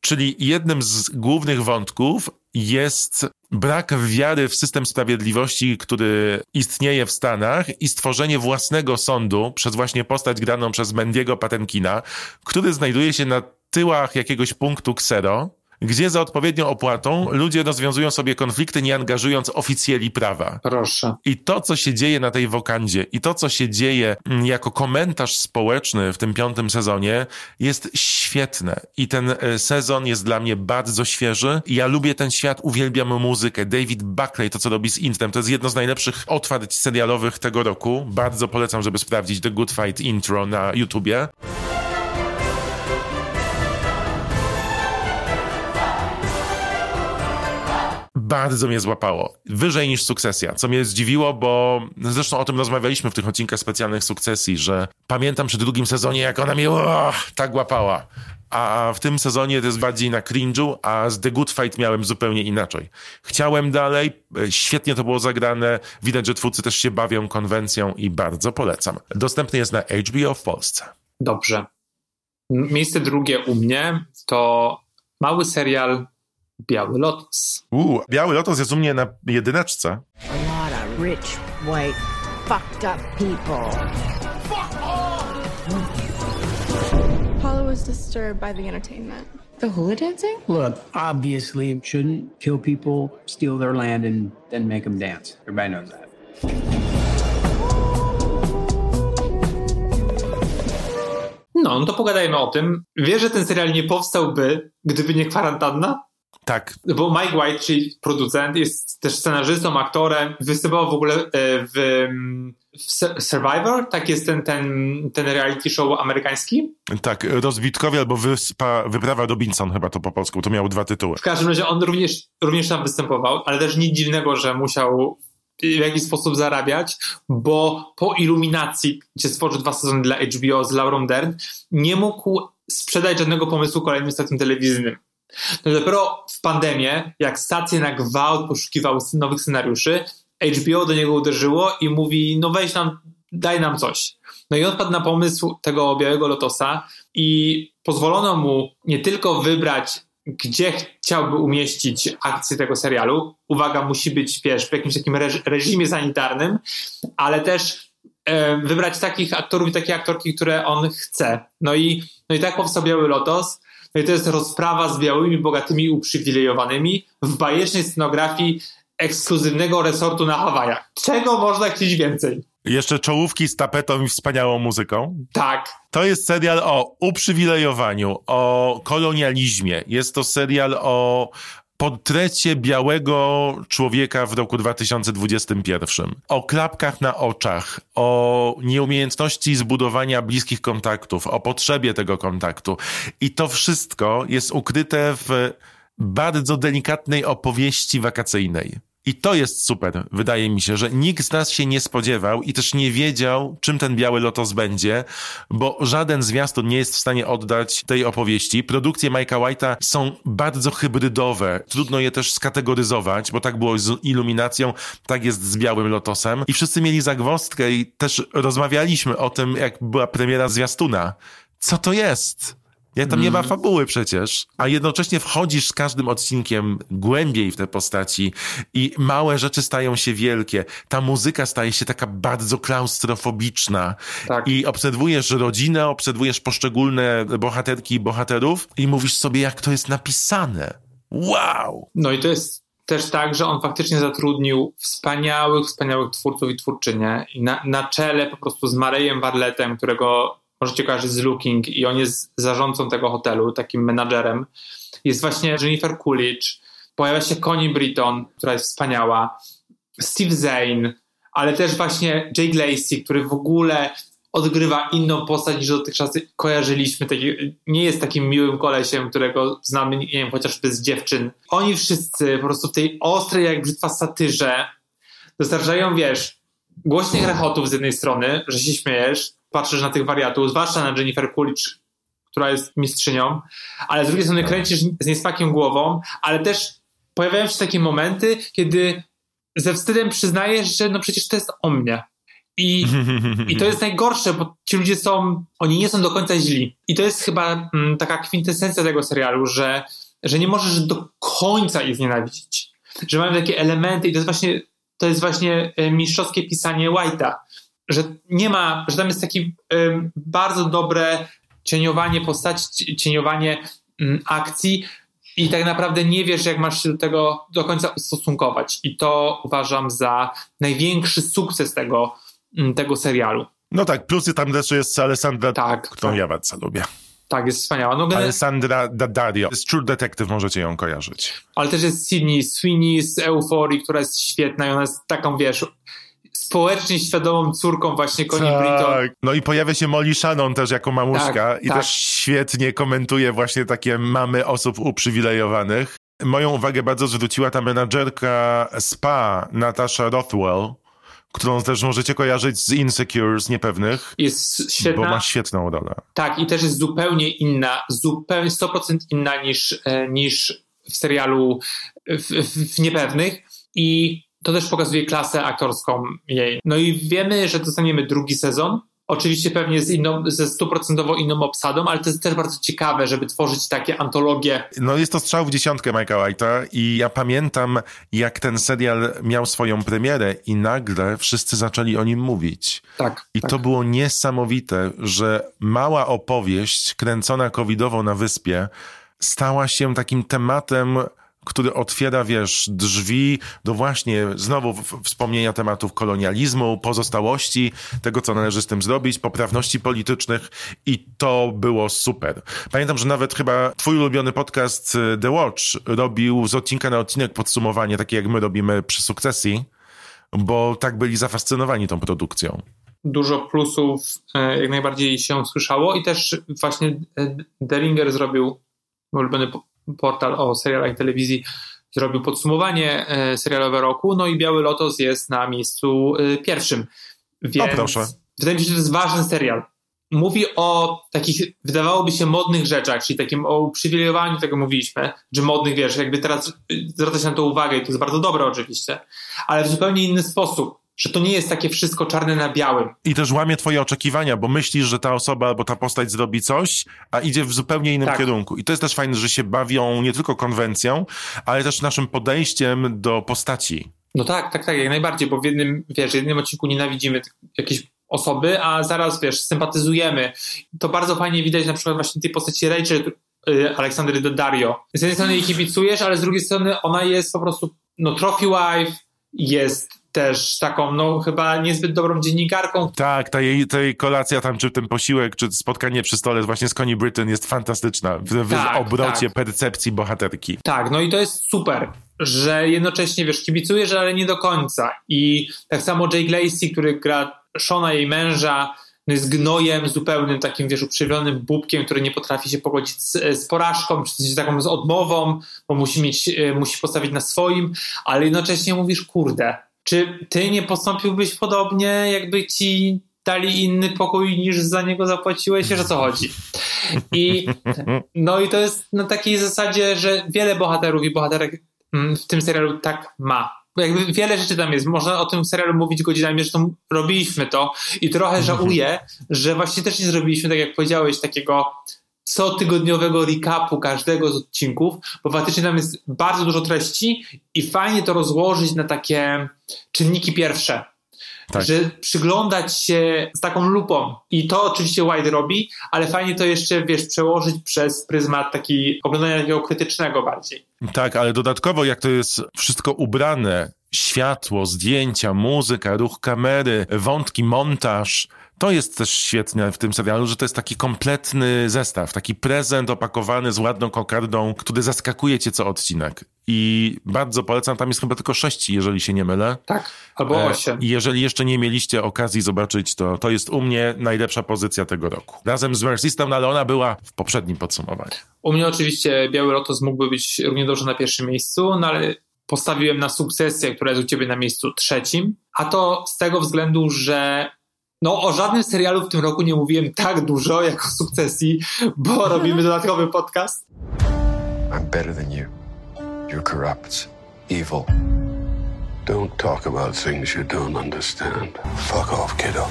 czyli jednym z głównych wątków jest brak wiary w system sprawiedliwości, który istnieje w Stanach i stworzenie własnego sądu przez właśnie postać graną przez Mendiego Patenkina, który znajduje się na tyłach jakiegoś punktu Xero, gdzie za odpowiednią opłatą ludzie rozwiązują sobie konflikty, nie angażując oficjeli prawa. Proszę. I to, co się dzieje na tej wokandzie i to, co się dzieje mm, jako komentarz społeczny w tym piątym sezonie jest świetne. I ten e, sezon jest dla mnie bardzo świeży. Ja lubię ten świat, uwielbiam muzykę. David Buckley, to co robi z Intem, to jest jedno z najlepszych otwarć serialowych tego roku. Bardzo polecam, żeby sprawdzić The Good Fight intro na YouTubie. Bardzo mnie złapało. Wyżej niż sukcesja, co mnie zdziwiło, bo zresztą o tym rozmawialiśmy w tych odcinkach specjalnych sukcesji, że pamiętam przy drugim sezonie, jak ona mnie o, tak łapała. A w tym sezonie to jest bardziej na cringe'u, a z The Good Fight miałem zupełnie inaczej. Chciałem dalej, świetnie to było zagrane, widać, że twórcy też się bawią konwencją i bardzo polecam. Dostępny jest na HBO w Polsce. Dobrze. Miejsce drugie u mnie to mały serial Biały Lotos. Uuu, Biały Lotos jest u mnie na jedyneczce. A lot of rich, white, fucked up people. Apollo was just disturbed by the entertainment. The hula dancing? Look, obviously, shouldn't kill people, steal their land, and then make them dance. Everybody knows that. No, no to pogadajmy o tym. Wiesz, że ten serial nie powstałby, gdyby nie kwarantanna? Tak. Bo Mike White, czyli producent, jest też scenarzystą, aktorem, występował w ogóle e, w, w Survivor, tak jest ten, ten, ten reality show amerykański. Tak, Rozbitkowie albo Wyspa, Wyprawa Robinson chyba to po polsku, to miało dwa tytuły. W każdym razie on również, również tam występował, ale też nic dziwnego, że musiał w jakiś sposób zarabiać, bo po Iluminacji, gdzie stworzył dwa sezony dla HBO z Laurą Dern, nie mógł sprzedać żadnego pomysłu kolejnym stacjom telewizyjnym. No dopiero w pandemię, jak stacje na gwałt poszukiwały nowych scenariuszy, HBO do niego uderzyło i mówi, no weź nam, daj nam coś. No i on padł na pomysł tego Białego Lotosa i pozwolono mu nie tylko wybrać, gdzie chciałby umieścić akcję tego serialu. Uwaga, musi być, wiesz, w jakimś takim reżimie sanitarnym, ale też e, wybrać takich aktorów i takie aktorki, które on chce. No i, no i tak powstał Biały Lotos. No i to jest rozprawa z białymi, bogatymi, uprzywilejowanymi w bajecznej scenografii ekskluzywnego resortu na Hawajach. Czego można chcieć więcej? Jeszcze czołówki z tapetą i wspaniałą muzyką. Tak. To jest serial o uprzywilejowaniu, o kolonializmie. Jest to serial o portrecie białego człowieka w roku 2021. O klapkach na oczach, o nieumiejętności zbudowania bliskich kontaktów, o potrzebie tego kontaktu. I to wszystko jest ukryte w bardzo delikatnej opowieści wakacyjnej. I to jest super, wydaje mi się, że nikt z nas się nie spodziewał i też nie wiedział, czym ten biały lotos będzie, bo żaden zwiastun nie jest w stanie oddać tej opowieści. Produkcje Mike'a White'a są bardzo hybrydowe. Trudno je też skategoryzować, bo tak było z Iluminacją, tak jest z białym lotosem. I wszyscy mieli zagwozdkę i też rozmawialiśmy o tym, jak była premiera zwiastuna. Co to jest? Jak tam nie ma fabuły przecież, a jednocześnie wchodzisz z każdym odcinkiem głębiej w te postaci i małe rzeczy stają się wielkie. Ta muzyka staje się taka bardzo klaustrofobiczna tak. i obserwujesz rodzinę, obserwujesz poszczególne bohaterki i bohaterów i mówisz sobie, jak to jest napisane. Wow! No i to jest też tak, że on faktycznie zatrudnił wspaniałych, wspaniałych twórców i twórczynie i na, na czele po prostu z Marejem Barletem, którego możecie kojarzyć z Looking i on jest zarządcą tego hotelu, takim menadżerem. Jest właśnie Jennifer Coolidge, pojawia się Connie Britton, która jest wspaniała, Steve Zane, ale też właśnie Jake Lacey, który w ogóle odgrywa inną postać niż dotychczas kojarzyliśmy. Taki, nie jest takim miłym kolesiem, którego znamy, nie wiem, chociażby z dziewczyn. Oni wszyscy po prostu w tej ostrej jak brzytwa satyrze dostarczają, wiesz, głośnych rechotów z jednej strony, że się śmiejesz, patrzysz na tych wariatów, zwłaszcza na Jennifer Coolidge, która jest mistrzynią, ale z drugiej strony kręcisz z niespakiem głową, ale też pojawiają się takie momenty, kiedy ze wstydem przyznajesz, że no przecież to jest o mnie. I, I to jest najgorsze, bo ci ludzie są, oni nie są do końca źli. I to jest chyba mm, taka kwintesencja tego serialu, że, że nie możesz do końca ich znienawidzić. Że mają takie elementy i to jest właśnie, to jest właśnie e, mistrzowskie pisanie White'a, że nie ma, że tam jest takie um, bardzo dobre cieniowanie postaci, cieniowanie um, akcji i tak naprawdę nie wiesz, jak masz się do tego do końca ustosunkować. I to uważam za największy sukces tego, um, tego serialu. No tak, plusy tam też jest Alessandra, tak, którą tak. ja bardzo lubię. Tak, jest wspaniała. No, Alessandra Daddario. Z True Detective możecie ją kojarzyć. Ale też jest Sydney Sweeney z Euforii, która jest świetna i ona jest taką, wiesz, społecznie świadomą córką właśnie Connie tak. Britton. No i pojawia się Molly Shannon też jako mamuszka tak, i tak. też świetnie komentuje właśnie takie mamy osób uprzywilejowanych. Moją uwagę bardzo zwróciła ta menadżerka SPA, Natasha Rothwell, którą też możecie kojarzyć z Insecure, z Niepewnych. Jest świetna. Bo ma świetną rolę. Tak, i też jest zupełnie inna, zupełnie 100% inna niż, e, niż w serialu w, w, w Niepewnych. I to też pokazuje klasę aktorską jej. No i wiemy, że dostaniemy drugi sezon Oczywiście pewnie z inną, ze stuprocentową inną obsadą, ale to jest też bardzo ciekawe, żeby tworzyć takie antologie. No jest to strzał w dziesiątkę Mike'a White'a i ja pamiętam, jak ten serial miał swoją premierę i nagle wszyscy zaczęli o nim mówić. Tak. I tak. to było niesamowite, że mała opowieść kręcona covidowo na wyspie stała się takim tematem który otwiera, wiesz, drzwi do właśnie znowu wspomnienia tematów kolonializmu, pozostałości, tego, co należy z tym zrobić, poprawności politycznych i to było super. Pamiętam, że nawet chyba twój ulubiony podcast y, The Watch robił z odcinka na odcinek podsumowanie, takie jak my robimy przy sukcesji, bo tak byli zafascynowani tą produkcją. Dużo plusów e, jak najbardziej się słyszało i też właśnie e, Deringer zrobił ulubiony portal o serialach i telewizji zrobił podsumowanie e, serialowe roku, no i Biały Lotos jest na miejscu e, pierwszym. Więc o, proszę. wydaje mi się, że to jest ważny serial. Mówi o takich, wydawałoby się, modnych rzeczach, czyli takim o uprzywilejowaniu, tego mówiliśmy, że modnych, wiesz, jakby teraz zwracać na to uwagę i to jest bardzo dobre oczywiście, ale w zupełnie inny sposób że to nie jest takie wszystko czarne na białym. I też łamie twoje oczekiwania, bo myślisz, że ta osoba albo ta postać zrobi coś, a idzie w zupełnie innym tak. kierunku. I to jest też fajne, że się bawią nie tylko konwencją, ale też naszym podejściem do postaci. No tak, tak, tak, jak najbardziej, bo w jednym, wiesz, w jednym odcinku nienawidzimy jakiejś osoby, a zaraz, wiesz, sympatyzujemy. To bardzo fajnie widać na przykład właśnie tej postaci Rachel, y, Aleksandry Dario. Z jednej strony jej kibicujesz, ale z drugiej strony ona jest po prostu, no, trophy wife, jest też taką, no chyba niezbyt dobrą dziennikarką. Tak, ta jej, ta jej kolacja tam, czy ten posiłek, czy spotkanie przy stole właśnie z Connie Britton jest fantastyczna w, w tak, obrocie tak. percepcji bohaterki. Tak, no i to jest super, że jednocześnie, wiesz, kibicujesz, ale nie do końca. I tak samo Jake Lacey, który gra Shona, jej męża, no jest gnojem zupełnym, takim wiesz, uprzywionym bubkiem, który nie potrafi się pogodzić z, z porażką, czy z taką z odmową, bo musi mieć, e, musi postawić na swoim, ale jednocześnie mówisz, kurde, czy ty nie postąpiłbyś podobnie, jakby ci dali inny pokój niż za niego zapłaciłeś? O co chodzi? I, no i to jest na takiej zasadzie, że wiele bohaterów i bohaterek mm, w tym serialu tak ma. Jakby wiele rzeczy tam jest. Można o tym serialu mówić godzinami, że to robiliśmy to i trochę żałuję, że właśnie też nie zrobiliśmy, tak jak powiedziałeś, takiego cotygodniowego recapu każdego z odcinków, bo faktycznie tam jest bardzo dużo treści i fajnie to rozłożyć na takie czynniki pierwsze. Tak. Że przyglądać się z taką lupą. I to oczywiście White robi, ale fajnie to jeszcze, wiesz, przełożyć przez pryzmat taki oglądania takiego krytycznego bardziej. Tak, ale dodatkowo jak to jest wszystko ubrane, światło, zdjęcia, muzyka, ruch kamery, wątki, montaż, to jest też świetne w tym serialu, że to jest taki kompletny zestaw, taki prezent opakowany z ładną kokardą, który zaskakuje cię co odcinek. I bardzo polecam, tam jest chyba tylko sześć, jeżeli się nie mylę. Tak, albo osiem. I jeżeli jeszcze nie mieliście okazji zobaczyć, to to jest u mnie najlepsza pozycja tego roku. Razem z Mercystem, no ale ona była w poprzednim podsumowaniu. U mnie oczywiście Biały Lotos mógłby być równie dobrze na pierwszym miejscu, no ale postawiłem na sukcesję, która jest u ciebie na miejscu trzecim, a to z tego względu, że no, o żadnym serialu w tym roku nie mówiłem tak dużo jak o sukcesji, bo robimy dodatkowy podcast. I'm better than you. You're corrupt, evil. Don't talk about things you don't understand. Fuck off, kiddo.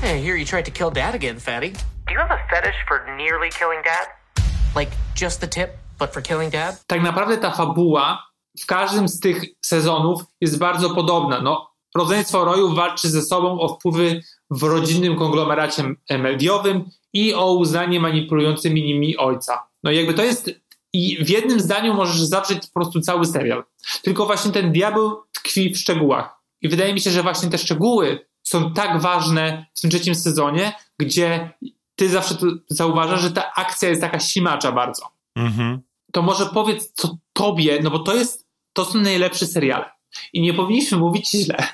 Hey, here you tried to kill dad again, fatty. Do you have a fetish for nearly killing dad? Like just the tip, but for killing dad? Tak naprawdę ta fabuła w każdym z tych sezonów jest bardzo podobna. No, rodzeństwo rojów walczy ze sobą o wpływy w rodzinnym konglomeracie mediowym i o uznanie manipulującymi nimi ojca. No i jakby to jest i w jednym zdaniu możesz zawrzeć po prostu cały serial. Tylko właśnie ten diabeł tkwi w szczegółach. I wydaje mi się, że właśnie te szczegóły są tak ważne w tym trzecim sezonie, gdzie ty zawsze zauważasz, że ta akcja jest taka ślimacza bardzo. Mhm. To może powiedz, co tobie, no bo to jest, to są najlepsze seriale. I nie powinniśmy mówić źle.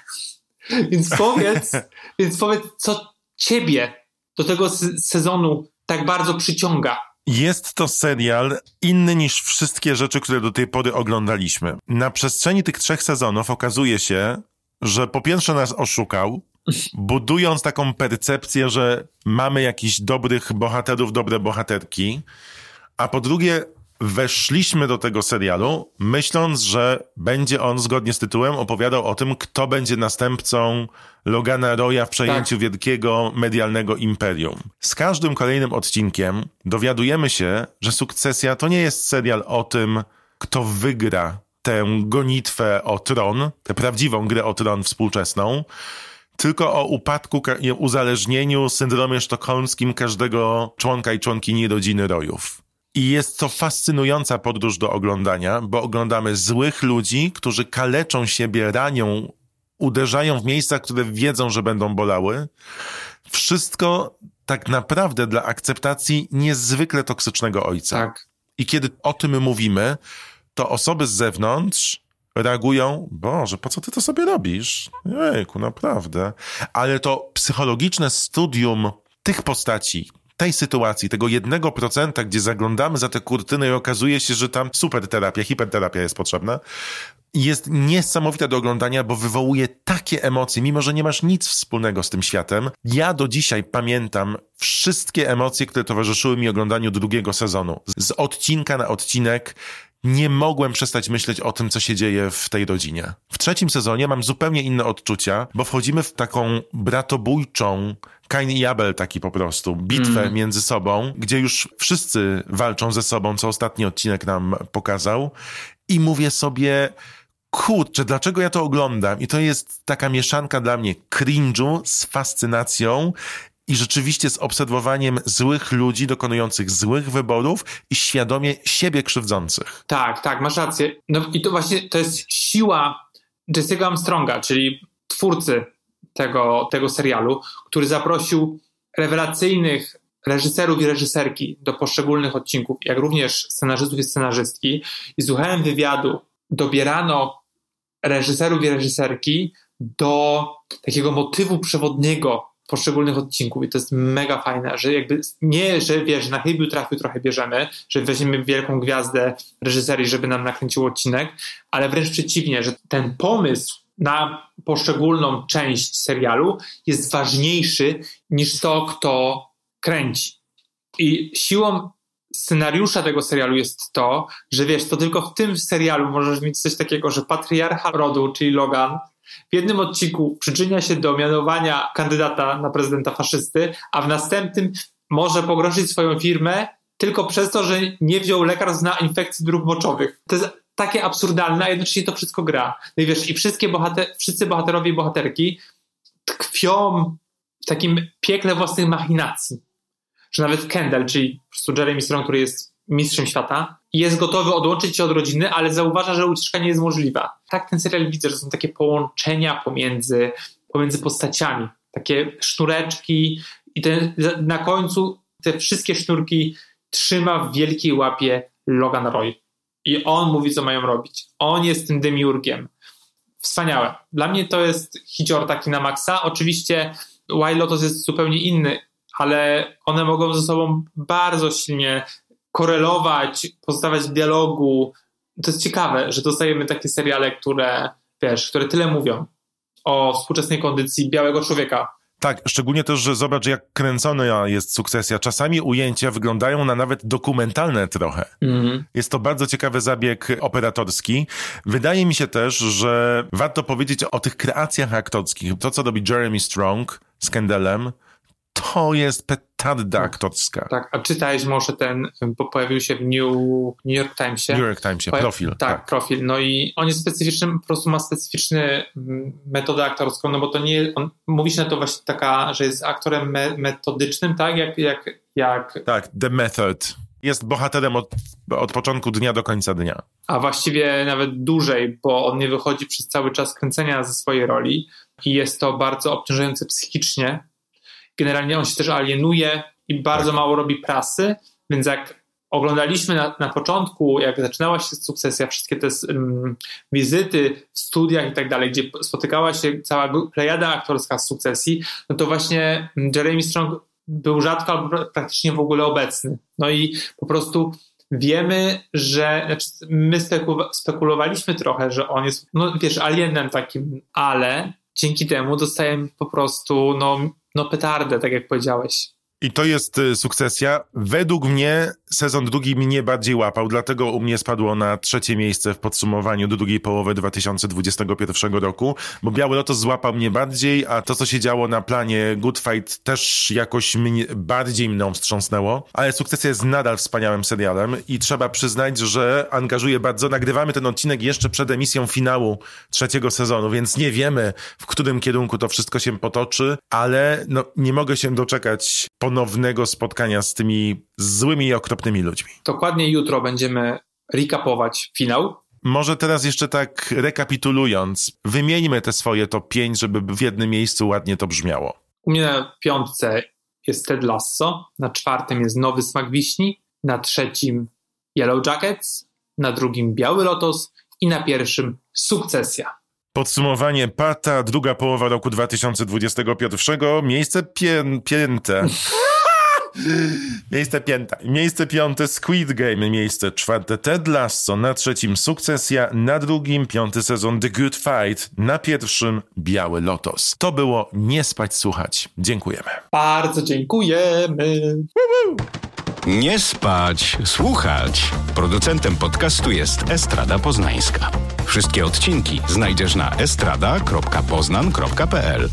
więc powiedz, więc powiedz, co ciebie do tego sezonu tak bardzo przyciąga. Jest to serial inny niż wszystkie rzeczy, które do tej pory oglądaliśmy. Na przestrzeni tych trzech sezonów okazuje się, że po pierwsze nas oszukał, budując taką percepcję, że mamy jakichś dobrych bohaterów, dobre bohaterki, a po drugie weszliśmy do tego serialu, myśląc, że będzie on zgodnie z tytułem opowiadał o tym, kto będzie następcą Logana Roya w przejęciu Tak. wielkiego medialnego imperium. Z każdym kolejnym odcinkiem dowiadujemy się, że sukcesja to nie jest serial o tym, kto wygra tę gonitwę o tron, tę prawdziwą grę o tron współczesną, tylko o upadku uzależnieniu, syndromie sztokholmskim każdego członka i członkini rodziny Rojów. I jest to fascynująca podróż do oglądania, bo oglądamy złych ludzi, którzy kaleczą siebie, ranią, uderzają w miejsca, które wiedzą, że będą bolały. Wszystko tak naprawdę dla akceptacji niezwykle toksycznego ojca. Tak. I kiedy o tym mówimy, to osoby z zewnątrz reagują, Boże, po co ty to sobie robisz? Jejku, naprawdę. Ale to psychologiczne studium tych postaci, tej sytuacji, tego jednego procenta, gdzie zaglądamy za te kurtyny i okazuje się, że tam super terapia, hiperterapia jest potrzebna, jest niesamowite do oglądania, bo wywołuje takie emocje, mimo że nie masz nic wspólnego z tym światem. Ja do dzisiaj pamiętam wszystkie emocje, które towarzyszyły mi oglądaniu drugiego sezonu. Z odcinka na odcinek nie mogłem przestać myśleć o tym, co się dzieje w tej rodzinie. W trzecim sezonie mam zupełnie inne odczucia, bo wchodzimy w taką bratobójczą Kain i Abel taki po prostu, bitwę Mm. między sobą, gdzie już wszyscy walczą ze sobą, co ostatni odcinek nam pokazał. I mówię sobie, kurczę, dlaczego ja to oglądam? I to jest taka mieszanka dla mnie cringe'u z fascynacją i rzeczywiście z obserwowaniem złych ludzi dokonujących złych wyborów i świadomie siebie krzywdzących. Tak, tak, masz rację. No i to właśnie to jest siła Jesse'ego Armstronga, czyli twórcy tego, tego serialu, który zaprosił rewelacyjnych reżyserów i reżyserki do poszczególnych odcinków, jak również scenarzystów i scenarzystki. I słuchałem wywiadu, dobierano reżyserów i reżyserki do takiego motywu przewodniego poszczególnych odcinków i to jest mega fajne, że jakby nie, że wiesz, na chybił trafił trochę bierzemy, że weźmiemy wielką gwiazdę reżyserii, żeby nam nakręcił odcinek, ale wręcz przeciwnie, że ten pomysł na poszczególną część serialu jest ważniejszy niż to, kto kręci. I siłą scenariusza tego serialu jest to, że wiesz, to tylko w tym serialu możesz mieć coś takiego, że patriarcha rodu, czyli Logan, w jednym odcinku przyczynia się do mianowania kandydata na prezydenta faszysty, a w następnym może pogrążyć swoją firmę tylko przez to, że nie wziął lekarstw na infekcji dróg moczowych. To jest takie absurdalne, a jednocześnie to wszystko gra. No i wiesz, i wszystkie bohater, wszyscy bohaterowie i bohaterki tkwią w takim piekle własnych machinacji. Że nawet Kendall, czyli po prostu Jeremy Strong, który jest mistrzem świata, jest gotowy odłączyć się od rodziny, ale zauważa, że ucieczka nie jest możliwa. Tak ten serial widzę, że są takie połączenia pomiędzy, pomiędzy postaciami. Takie sznureczki i te, na końcu te wszystkie sznurki trzyma w wielkiej łapie Logan Roy. I on mówi, co mają robić. On jest tym demiurgiem. Wspaniałe. Dla mnie to jest hicior taki na maksa. Oczywiście Wild Lotus jest zupełnie inny, ale one mogą ze sobą bardzo silnie korelować, pozostawać w dialogu. To jest ciekawe, że dostajemy takie seriale, które, wiesz, które tyle mówią o współczesnej kondycji białego człowieka. Tak, szczególnie też, że zobacz, jak kręcona jest sukcesja. Czasami ujęcia wyglądają na nawet dokumentalne trochę. Mhm. Jest to bardzo ciekawy zabieg operatorski. Wydaje mi się też, że warto powiedzieć o tych kreacjach aktorskich. To, co robi Jeremy Strong z Kendallem, to jest petarda aktorska. Tak, a czytałeś może ten, bo pojawił się w New, New York Timesie. New York Timesie, Poja- profil. Tak, Tak. profil. No i on jest specyficzny, po prostu ma specyficzny mm, metodę aktorską, no bo to nie, on, mówi się na to właśnie taka, że jest aktorem me, metodycznym, tak, jak, jak, jak, Tak, The Method. Jest bohaterem od, od początku dnia do końca dnia. a właściwie nawet dłużej, bo on nie wychodzi przez cały czas kręcenia ze swojej roli i jest to bardzo obciążające psychicznie. Generalnie on się też alienuje i bardzo mało robi prasy, więc jak oglądaliśmy na, na początku, jak zaczynała się sukcesja, wszystkie te um, wizyty w studiach i tak dalej, gdzie spotykała się cała plejada aktorska z sukcesji, no to właśnie Jeremy Strong był rzadko albo pra- praktycznie w ogóle obecny. No i po prostu wiemy, że znaczy my speku- spekulowaliśmy trochę, że on jest, no wiesz, alienem takim, ale dzięki temu dostajemy po prostu, no, no petardę, tak jak powiedziałeś. I to jest y, sukcesja, według mnie sezon drugi mnie bardziej łapał, dlatego u mnie spadło na trzecie miejsce w podsumowaniu do drugiej połowy 2021 roku, bo Biały Lotos złapał mnie bardziej, a to, co się działo na planie Good Fight też jakoś mnie, bardziej mną wstrząsnęło, ale Sukcesja jest nadal wspaniałym serialem i trzeba przyznać, że angażuje bardzo. Nagrywamy ten odcinek jeszcze przed emisją finału trzeciego sezonu, więc nie wiemy, w którym kierunku to wszystko się potoczy, ale no, nie mogę się doczekać ponownego spotkania z tymi złymi i okropnymi ludźmi. Dokładnie jutro będziemy recapować finał. Może teraz jeszcze tak rekapitulując, wymieńmy te swoje top 5, żeby w jednym miejscu ładnie to brzmiało. U mnie na piątce jest Ted Lasso, na czwartym jest Nowy Smak Wiśni, na trzecim Yellow Jackets, na drugim Biały Lotos i na pierwszym Sukcesja. Podsumowanie Pata, druga połowa roku 2021, miejsce pię pięte. Miejsce pięte. Miejsce piąte Squid Game, miejsce czwarte Ted Lasso, na trzecim Sukcesja, na drugim piąty sezon The Good Fight, na pierwszym Biały Lotos. To było Nie Spać Słuchać. Dziękujemy. Bardzo dziękujemy. Nie spać, słuchać. Producentem podcastu jest Estrada Poznańska. Wszystkie odcinki znajdziesz na estrada.poznan.pl.